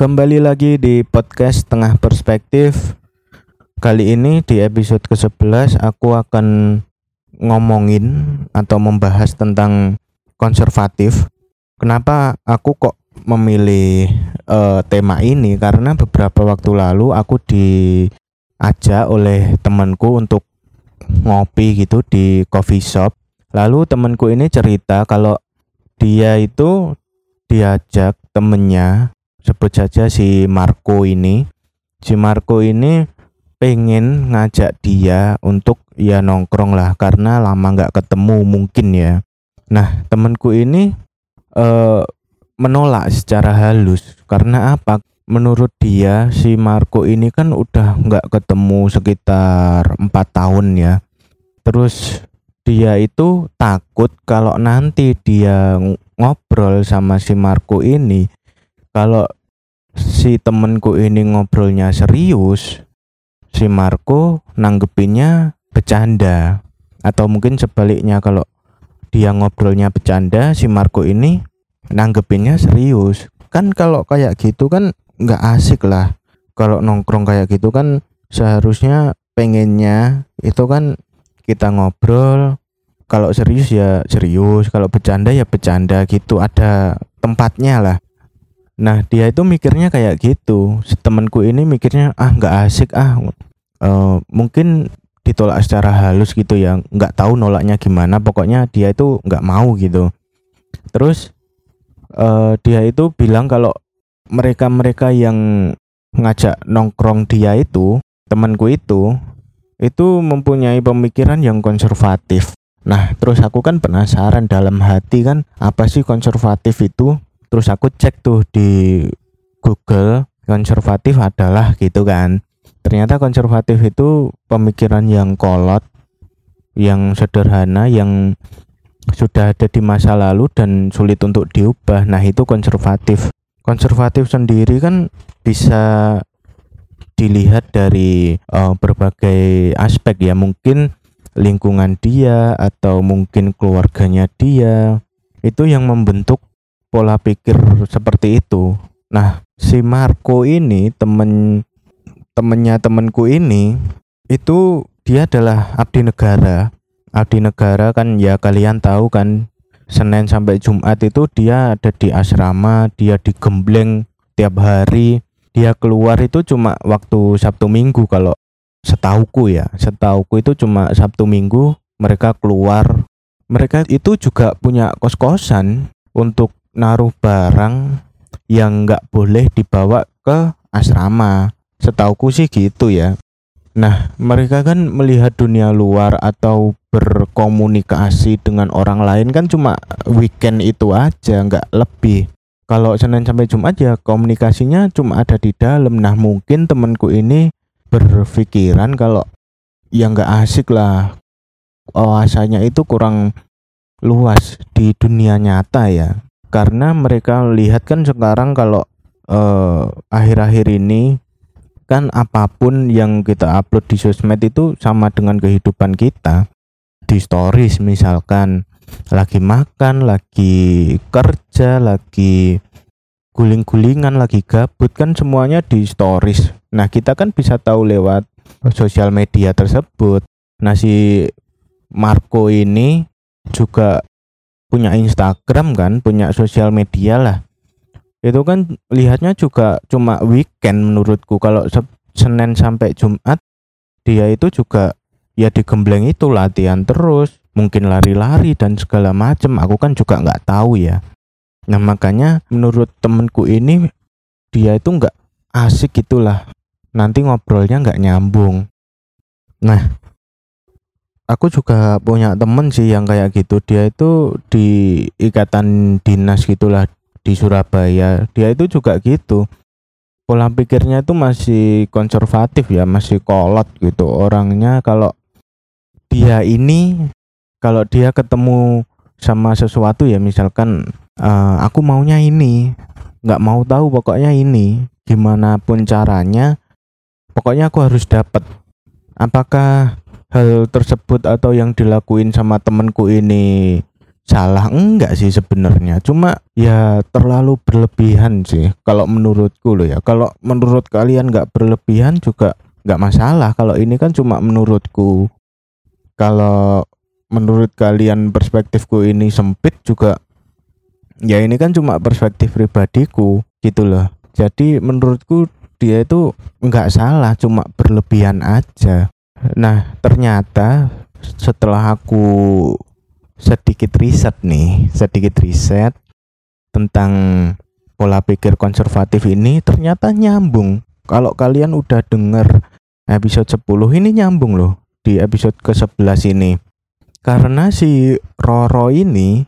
Kembali lagi di podcast Tengah Perspektif. Kali ini di episode ke-11 aku akan ngomongin atau membahas tentang konservatif. Kenapa aku kok memilih uh, tema ini? Karena beberapa waktu lalu aku diajak oleh temanku untuk ngopi gitu di coffee shop. Lalu temanku ini cerita kalau dia itu diajak temennya sebut saja si Marco ini. Si Marco ini pengen ngajak dia untuk ya nongkrong lah karena lama nggak ketemu mungkin ya. Nah temanku ini eh, menolak secara halus. Karena apa? Menurut dia si Marco ini kan udah nggak ketemu sekitar empat tahun ya. Terus dia itu takut kalau nanti dia ngobrol sama si Marco ini. Kalau si temenku ini ngobrolnya serius si Marco nanggepinnya bercanda. Atau mungkin sebaliknya kalau dia ngobrolnya bercanda si Marco ini nanggepinnya serius. Kan kalau kayak gitu kan nggak asik lah. Kalau nongkrong kayak gitu kan seharusnya pengennya itu kan kita ngobrol. Kalau serius ya serius kalau bercanda ya bercanda gitu ada tempatnya lah Nah dia itu mikirnya kayak gitu. Temanku ini mikirnya ah nggak asik ah. Uh, mungkin ditolak secara halus gitu ya. Nggak tahu nolaknya gimana. Pokoknya dia itu nggak mau gitu. Terus uh, dia itu bilang kalau mereka-mereka yang ngajak nongkrong dia itu temanku itu itu mempunyai pemikiran yang konservatif. Nah, terus aku kan penasaran dalam hati kan apa sih konservatif itu? Terus aku cek tuh di Google konservatif adalah gitu kan. Ternyata konservatif itu pemikiran yang kolot yang sederhana yang sudah ada di masa lalu dan sulit untuk diubah. Nah itu konservatif. Konservatif sendiri kan bisa dilihat dari uh, berbagai aspek ya. Mungkin lingkungan dia atau mungkin keluarganya dia. Itu yang membentuk pola pikir seperti itu. Nah, si Marco ini temen temennya temenku ini itu dia adalah abdi negara. Abdi negara kan ya kalian tahu kan Senin sampai Jumat itu dia ada di asrama, dia digembleng tiap hari. Dia keluar itu cuma waktu Sabtu Minggu kalau setauku ya. Setauku itu cuma Sabtu Minggu mereka keluar. Mereka itu juga punya kos-kosan untuk naruh barang yang nggak boleh dibawa ke asrama. Setauku sih gitu ya. Nah, mereka kan melihat dunia luar atau berkomunikasi dengan orang lain kan cuma weekend itu aja, nggak lebih. Kalau Senin sampai Jumat ya komunikasinya cuma ada di dalam. Nah, mungkin temanku ini berpikiran kalau ya nggak asik lah. Wawasannya itu kurang luas di dunia nyata ya karena mereka lihat kan sekarang kalau eh, akhir-akhir uh, ini kan apa pun yang kita upload di sosmed itu sama dengan kehidupan kita. Di stories misalkan lagi makan lagi kerja lagi guling-gulingan lagi gabut kan semuanya di stories. Nah kita kan bisa tahu lewat sosial media tersebut. Nah si Marco ini juga punya Instagram kan, punya sosial media lah. Itu kan lihatnya juga cuma weekend menurutku. Kalau Senin sampai Jumat dia itu juga ya digembleng itu latihan terus, mungkin lari-lari dan segala macam. Aku kan juga nggak tahu ya. Nah makanya menurut temenku ini dia itu nggak asik gitulah. Nanti ngobrolnya nggak nyambung. Nah aku juga punya temen sih yang kayak gitu. Dia itu di ikatan dinas gitulah di Surabaya. Dia itu juga gitu. Pola pikirnya itu masih konservatif ya masih kolot gitu. Orangnya kalau dia ini kalau dia ketemu sama sesuatu ya misalkan uh, aku maunya ini nggak mau tahu pokoknya ini gimana pun caranya pokoknya aku harus dapat apakah hal tersebut atau yang dilakuin sama temenku ini salah? Enggak sih sebenarnya. Cuma ya terlalu berlebihan sih kalau menurutku loh ya. Kalau menurut kalian nggak berlebihan juga nggak masalah. Kalau ini kan cuma menurutku. Kalau menurut kalian perspektifku ini sempit juga ya ini kan cuma perspektif pribadiku gitu loh. Jadi menurutku dia itu nggak salah cuma berlebihan aja nah ternyata setelah aku sedikit riset nih, sedikit riset tentang pola pikir konservatif ini ternyata nyambung. Kalau kalian udah denger episode 10 ini nyambung loh di episode ke-11 ini. Karena si Roro ini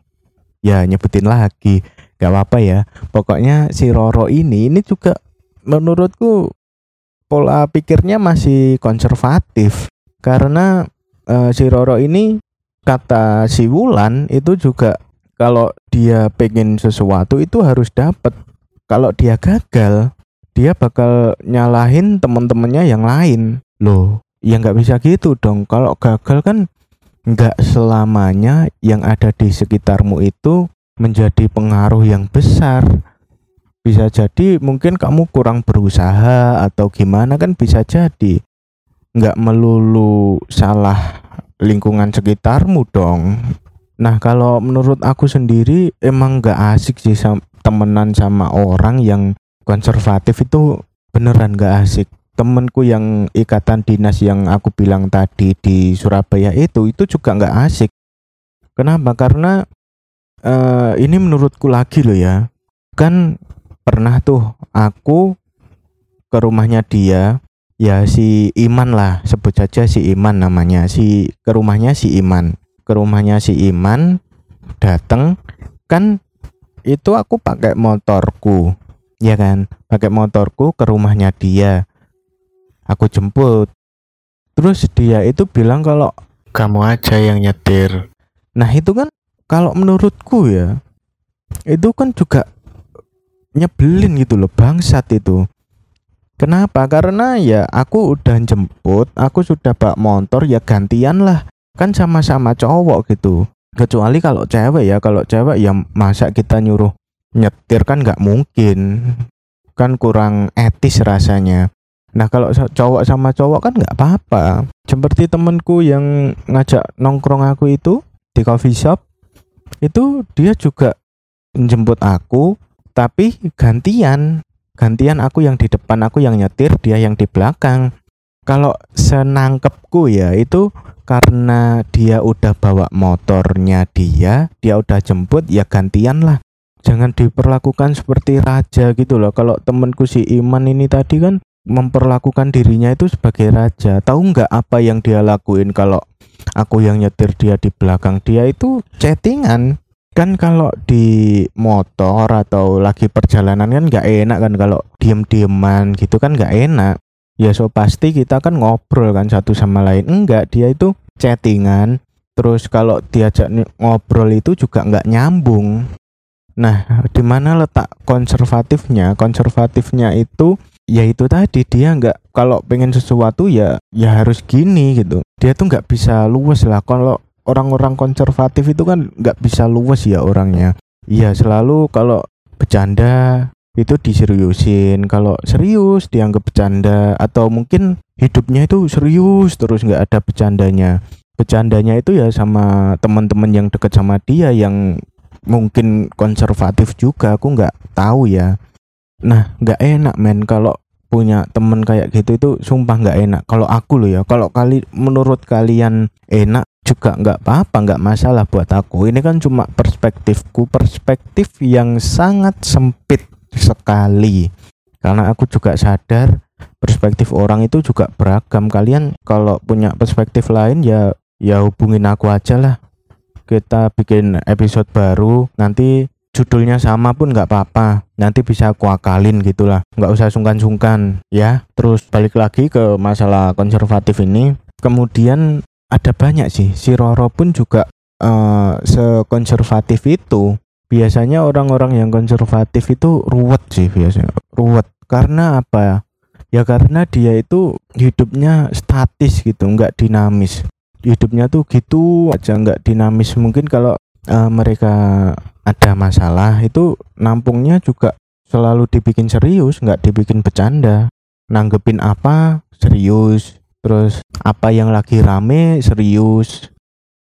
ya nyebutin lagi gak apa-apa ya. Pokoknya si Roro ini ini juga menurutku pola pikirnya masih konservatif karena uh, si Roro ini kata si Wulan itu juga kalau dia pengen sesuatu itu harus dapat. Kalau dia gagal, dia bakal nyalahin teman-temannya yang lain. Loh, ya nggak bisa gitu dong. Kalau gagal kan nggak selamanya yang ada di sekitarmu itu menjadi pengaruh yang besar. Bisa jadi mungkin kamu kurang berusaha atau gimana kan bisa jadi. Nggak melulu salah lingkungan sekitarmu dong. Nah kalau menurut aku sendiri emang gak asik sih temenan sama orang yang konservatif itu beneran gak asik. Temenku yang ikatan dinas yang aku bilang tadi di Surabaya itu itu juga gak asik. Kenapa? Karena uh, ini menurutku lagi loh ya. Kan pernah tuh aku ke rumahnya dia ya si Iman lah sebut saja si Iman namanya. Si ke rumahnya si Iman. Ke rumahnya si Iman dateng kan itu aku pakai motorku ya kan? Pakai motorku ke rumahnya dia. Aku jemput. Terus dia itu bilang kalau kamu aja yang nyetir. Nah itu kan kalau menurutku ya itu kan juga nyebelin gitu loh bangsat itu Kenapa? Karena ya aku udah jemput, aku sudah bawa motor ya gantian lah. Kan sama-sama cowok gitu. Kecuali kalau cewek ya, kalau cewek ya masa kita nyuruh nyetir kan nggak mungkin. Kan kurang etis rasanya. Nah kalau cowok sama cowok kan nggak apa-apa. Seperti temenku yang ngajak nongkrong aku itu di coffee shop, itu dia juga menjemput aku, tapi gantian. Gantian aku yang di depan aku yang nyetir dia yang di belakang. Kalau senangkepku ya itu karena dia udah bawa motornya dia dia udah jemput ya gantian lah. Jangan diperlakukan seperti raja gitu loh. Kalau temenku si Iman ini tadi kan memperlakukan dirinya itu sebagai raja. Tahu nggak apa yang dia lakuin kalau aku yang nyetir dia di belakang dia itu chattingan kan kalau di motor atau lagi perjalanan kan nggak enak kan kalau diem-dieman gitu kan nggak enak. Ya so pasti kita kan ngobrol kan satu sama lain. Enggak dia itu chattingan. Terus kalau diajak ngobrol itu juga nggak nyambung. Nah di mana letak konservatifnya? Konservatifnya itu ya itu tadi dia nggak kalau pengen sesuatu ya ya harus gini gitu. Dia tuh nggak bisa luwes lah. Kalau orang-orang konservatif itu kan nggak bisa luwes ya orangnya. Iya selalu kalau bercanda itu diseriusin. Kalau serius dianggap bercanda. Atau mungkin hidupnya itu serius terus nggak ada bercandanya. Bercandanya itu ya sama teman-teman yang dekat sama dia yang mungkin konservatif juga. Aku nggak tahu ya. Nah nggak enak men. Kalau punya temen kayak gitu itu sumpah nggak enak. Kalau aku loh ya kalau kali menurut kalian enak juga nggak apa-apa nggak masalah buat aku. Ini kan cuma perspektifku perspektif yang sangat sempit sekali. Karena aku juga sadar perspektif orang itu juga beragam. Kalian kalau punya perspektif lain ya ya hubungin aku aja lah. Kita bikin episode baru nanti judulnya sama pun nggak apa-apa. Nanti bisa aku akalin gitulah. Nggak usah sungkan-sungkan ya. Terus balik lagi ke masalah konservatif ini. Kemudian ada banyak sih. Si Roro pun juga uh, sekonservatif itu. Biasanya orang-orang yang konservatif itu ruwet sih biasanya. Ruwet. Karena apa? Ya karena dia itu hidupnya statis gitu nggak dinamis. Hidupnya tuh gitu aja nggak dinamis. Mungkin kalau uh, mereka ada masalah itu nampungnya juga selalu dibikin serius nggak dibikin bercanda. Nanggepin apa? Serius terus apa yang lagi rame serius.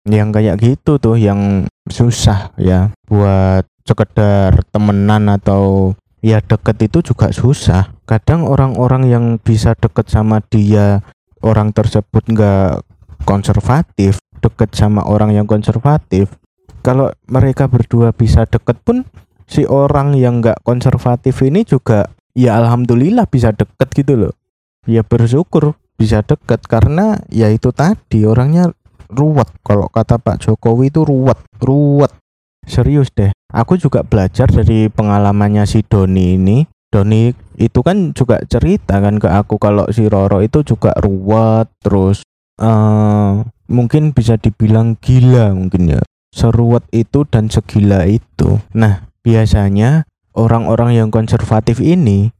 Yang kayak gitu tuh yang susah ya buat sekedar temenan atau ya deket itu juga susah. Kadang orang-orang yang bisa deket sama dia orang tersebut nggak konservatif deket sama orang yang konservatif kalau mereka berdua bisa deket pun si orang yang nggak konservatif ini juga ya alhamdulillah bisa deket gitu loh. Ya bersyukur bisa deket karena ya itu tadi orangnya ruwet. Kalau kata Pak Jokowi itu ruwet ruwet. Serius deh. Aku juga belajar dari pengalamannya si Doni ini. Doni itu kan juga cerita kan ke aku kalau si Roro itu juga ruwet terus uh, mungkin bisa dibilang gila mungkin ya. Seruat itu dan segila itu. Nah, biasanya orang-orang yang konservatif ini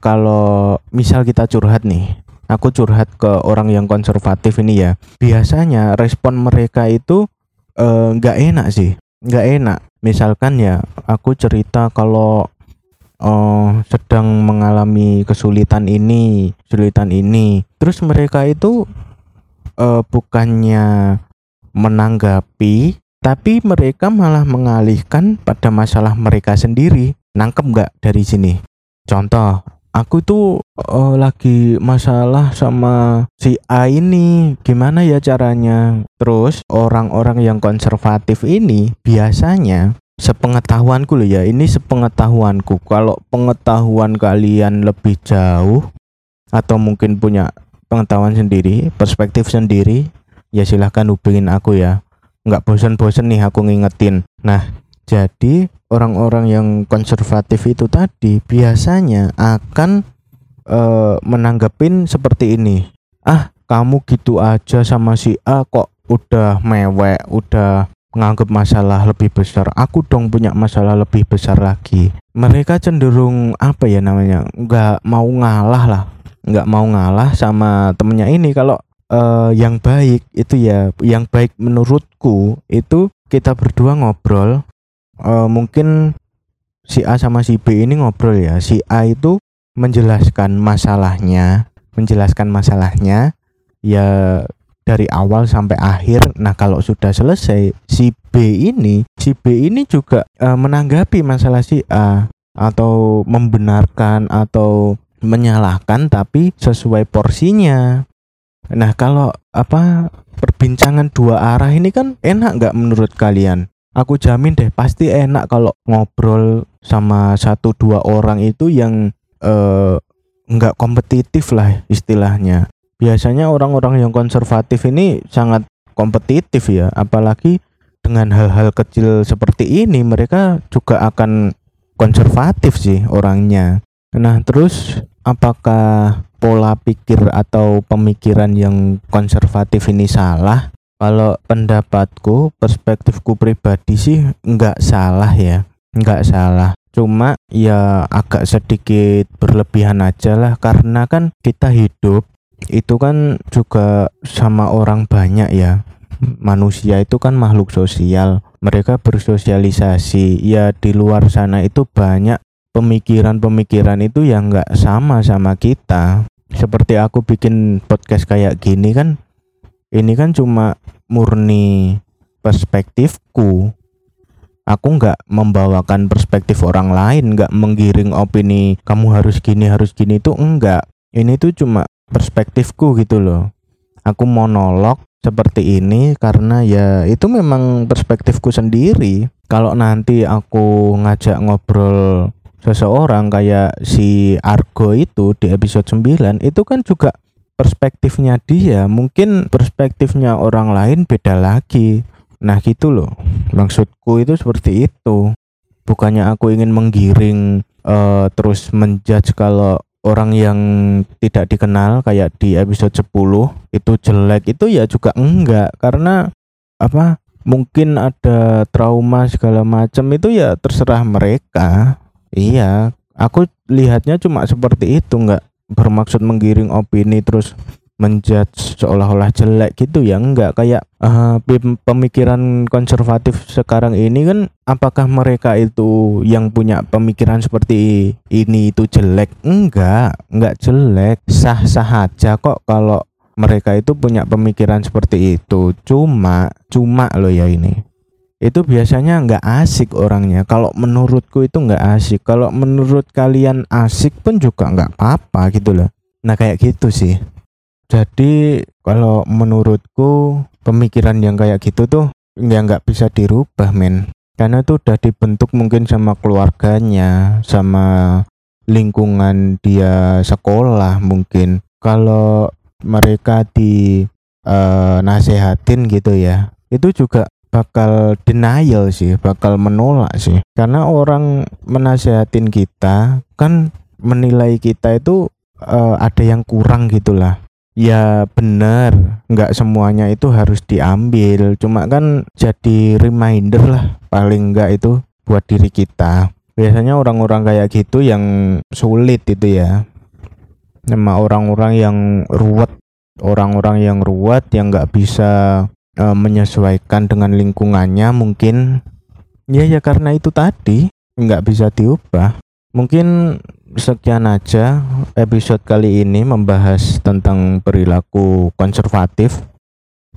kalau misal kita curhat nih, aku curhat ke orang yang konservatif ini ya, biasanya respon mereka itu eh, nggak uh, enak sih, nggak enak. Misalkan ya, aku cerita kalau uh, sedang mengalami kesulitan ini, kesulitan ini, terus mereka itu uh, bukannya menanggapi tapi mereka malah mengalihkan pada masalah mereka sendiri. Nangkep nggak dari sini? Contoh, aku tuh uh, lagi masalah sama si A ini, gimana ya caranya? Terus orang-orang yang konservatif ini biasanya sepengetahuanku loh ya, ini sepengetahuanku. Kalau pengetahuan kalian lebih jauh atau mungkin punya pengetahuan sendiri, perspektif sendiri, ya silahkan hubungin aku ya nggak bosan-bosan nih aku ngingetin. Nah, jadi orang-orang yang konservatif itu tadi biasanya akan uh, menanggapin seperti ini. Ah, kamu gitu aja sama si A kok udah mewek, udah nganggap masalah lebih besar. Aku dong punya masalah lebih besar lagi. Mereka cenderung apa ya namanya? nggak mau ngalah lah. nggak mau ngalah sama temennya ini kalau uh, yang baik itu ya yang baik menurutku itu kita berdua ngobrol uh, mungkin si A sama si B ini ngobrol ya. Si A itu menjelaskan masalahnya menjelaskan masalahnya ya dari awal sampai akhir. Nah kalau sudah selesai si B ini si B ini juga uh, menanggapi masalah si A atau membenarkan atau menyalahkan tapi sesuai porsinya. Nah kalau apa perbincangan dua arah ini kan enak nggak menurut kalian? Aku jamin deh pasti enak kalau ngobrol sama satu dua orang itu yang eh, nggak uh, kompetitif lah istilahnya. Biasanya orang-orang yang konservatif ini sangat kompetitif ya, apalagi dengan hal-hal kecil seperti ini mereka juga akan konservatif sih orangnya. Nah, terus apakah pola pikir atau pemikiran yang konservatif ini salah kalau pendapatku perspektifku pribadi sih nggak salah ya. Nggak salah. Cuma ya agak sedikit berlebihan aja lah. Karena kan kita hidup itu kan juga sama orang banyak ya. Manusia itu kan makhluk sosial. Mereka bersosialisasi. Ya di luar sana itu banyak pemikiran-pemikiran itu yang nggak sama sama kita. Seperti aku bikin podcast kayak gini kan ini kan cuma murni perspektifku. Aku nggak membawakan perspektif orang lain nggak menggiring opini kamu harus gini harus gini itu enggak. Ini tuh cuma perspektifku gitu loh. Aku monolog seperti ini karena ya itu memang perspektifku sendiri. Kalau nanti aku ngajak ngobrol seseorang kayak si Argo itu di episode 9 itu kan juga perspektifnya dia mungkin perspektifnya orang lain beda lagi. Nah gitu loh. Maksudku itu seperti itu. Bukannya aku ingin menggiring uh, terus menjudge kalau orang yang tidak dikenal kayak di episode 10 itu jelek. Itu ya juga enggak karena apa mungkin ada trauma segala macam itu ya terserah mereka. Iya, aku lihatnya cuma seperti itu, nggak bermaksud menggiring opini terus menjudge seolah-olah jelek gitu ya? Enggak kayak uh, pemikiran konservatif sekarang ini kan apakah mereka itu yang punya pemikiran seperti ini itu jelek? Enggak enggak jelek. Sah-sah aja kok kalau mereka itu punya pemikiran seperti itu. Cuma cuma lo ya ini itu biasanya nggak asik orangnya. Kalau menurutku itu nggak asik. Kalau menurut kalian asik pun juga nggak apa-apa gitu loh. Nah kayak gitu sih. Jadi kalau menurutku pemikiran yang kayak gitu tuh ya nggak bisa dirubah men. Karena itu udah dibentuk mungkin sama keluarganya sama lingkungan dia sekolah mungkin. Kalau mereka di uh, nasehatin gitu ya itu juga bakal denial sih bakal menolak sih. Karena orang menasehatin kita kan menilai kita itu uh, ada yang kurang gitulah. Ya benar nggak semuanya itu harus diambil. Cuma kan jadi reminder lah paling enggak itu buat diri kita. Biasanya orang-orang kayak gitu yang sulit itu ya. Sama orang-orang yang ruwet. Orang-orang yang ruwet yang nggak bisa e, menyesuaikan dengan lingkungannya mungkin. Ya ya karena itu tadi nggak bisa diubah. Mungkin sekian aja episode kali ini membahas tentang perilaku konservatif.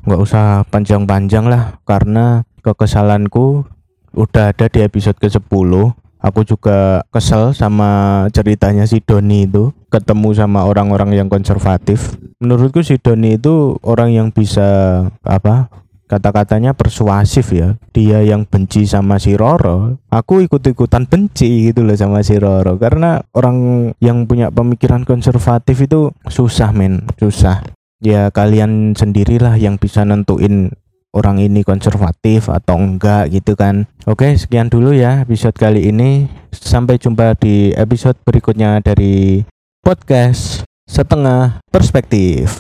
Nggak usah panjang-panjang lah karena kekesalanku udah ada di episode ke-10 aku juga kesel sama ceritanya si Doni itu ketemu sama orang-orang yang konservatif. Menurutku si Doni itu orang yang bisa apa kata-katanya persuasif ya. Dia yang benci sama si Roro. Aku ikut-ikutan benci gitu loh sama si Roro. Karena orang yang punya pemikiran konservatif itu susah men. Susah. Ya kalian sendirilah yang bisa nentuin orang ini konservatif atau enggak gitu kan. Oke sekian dulu ya episode kali ini. Sampai jumpa di episode berikutnya dari podcast setengah perspektif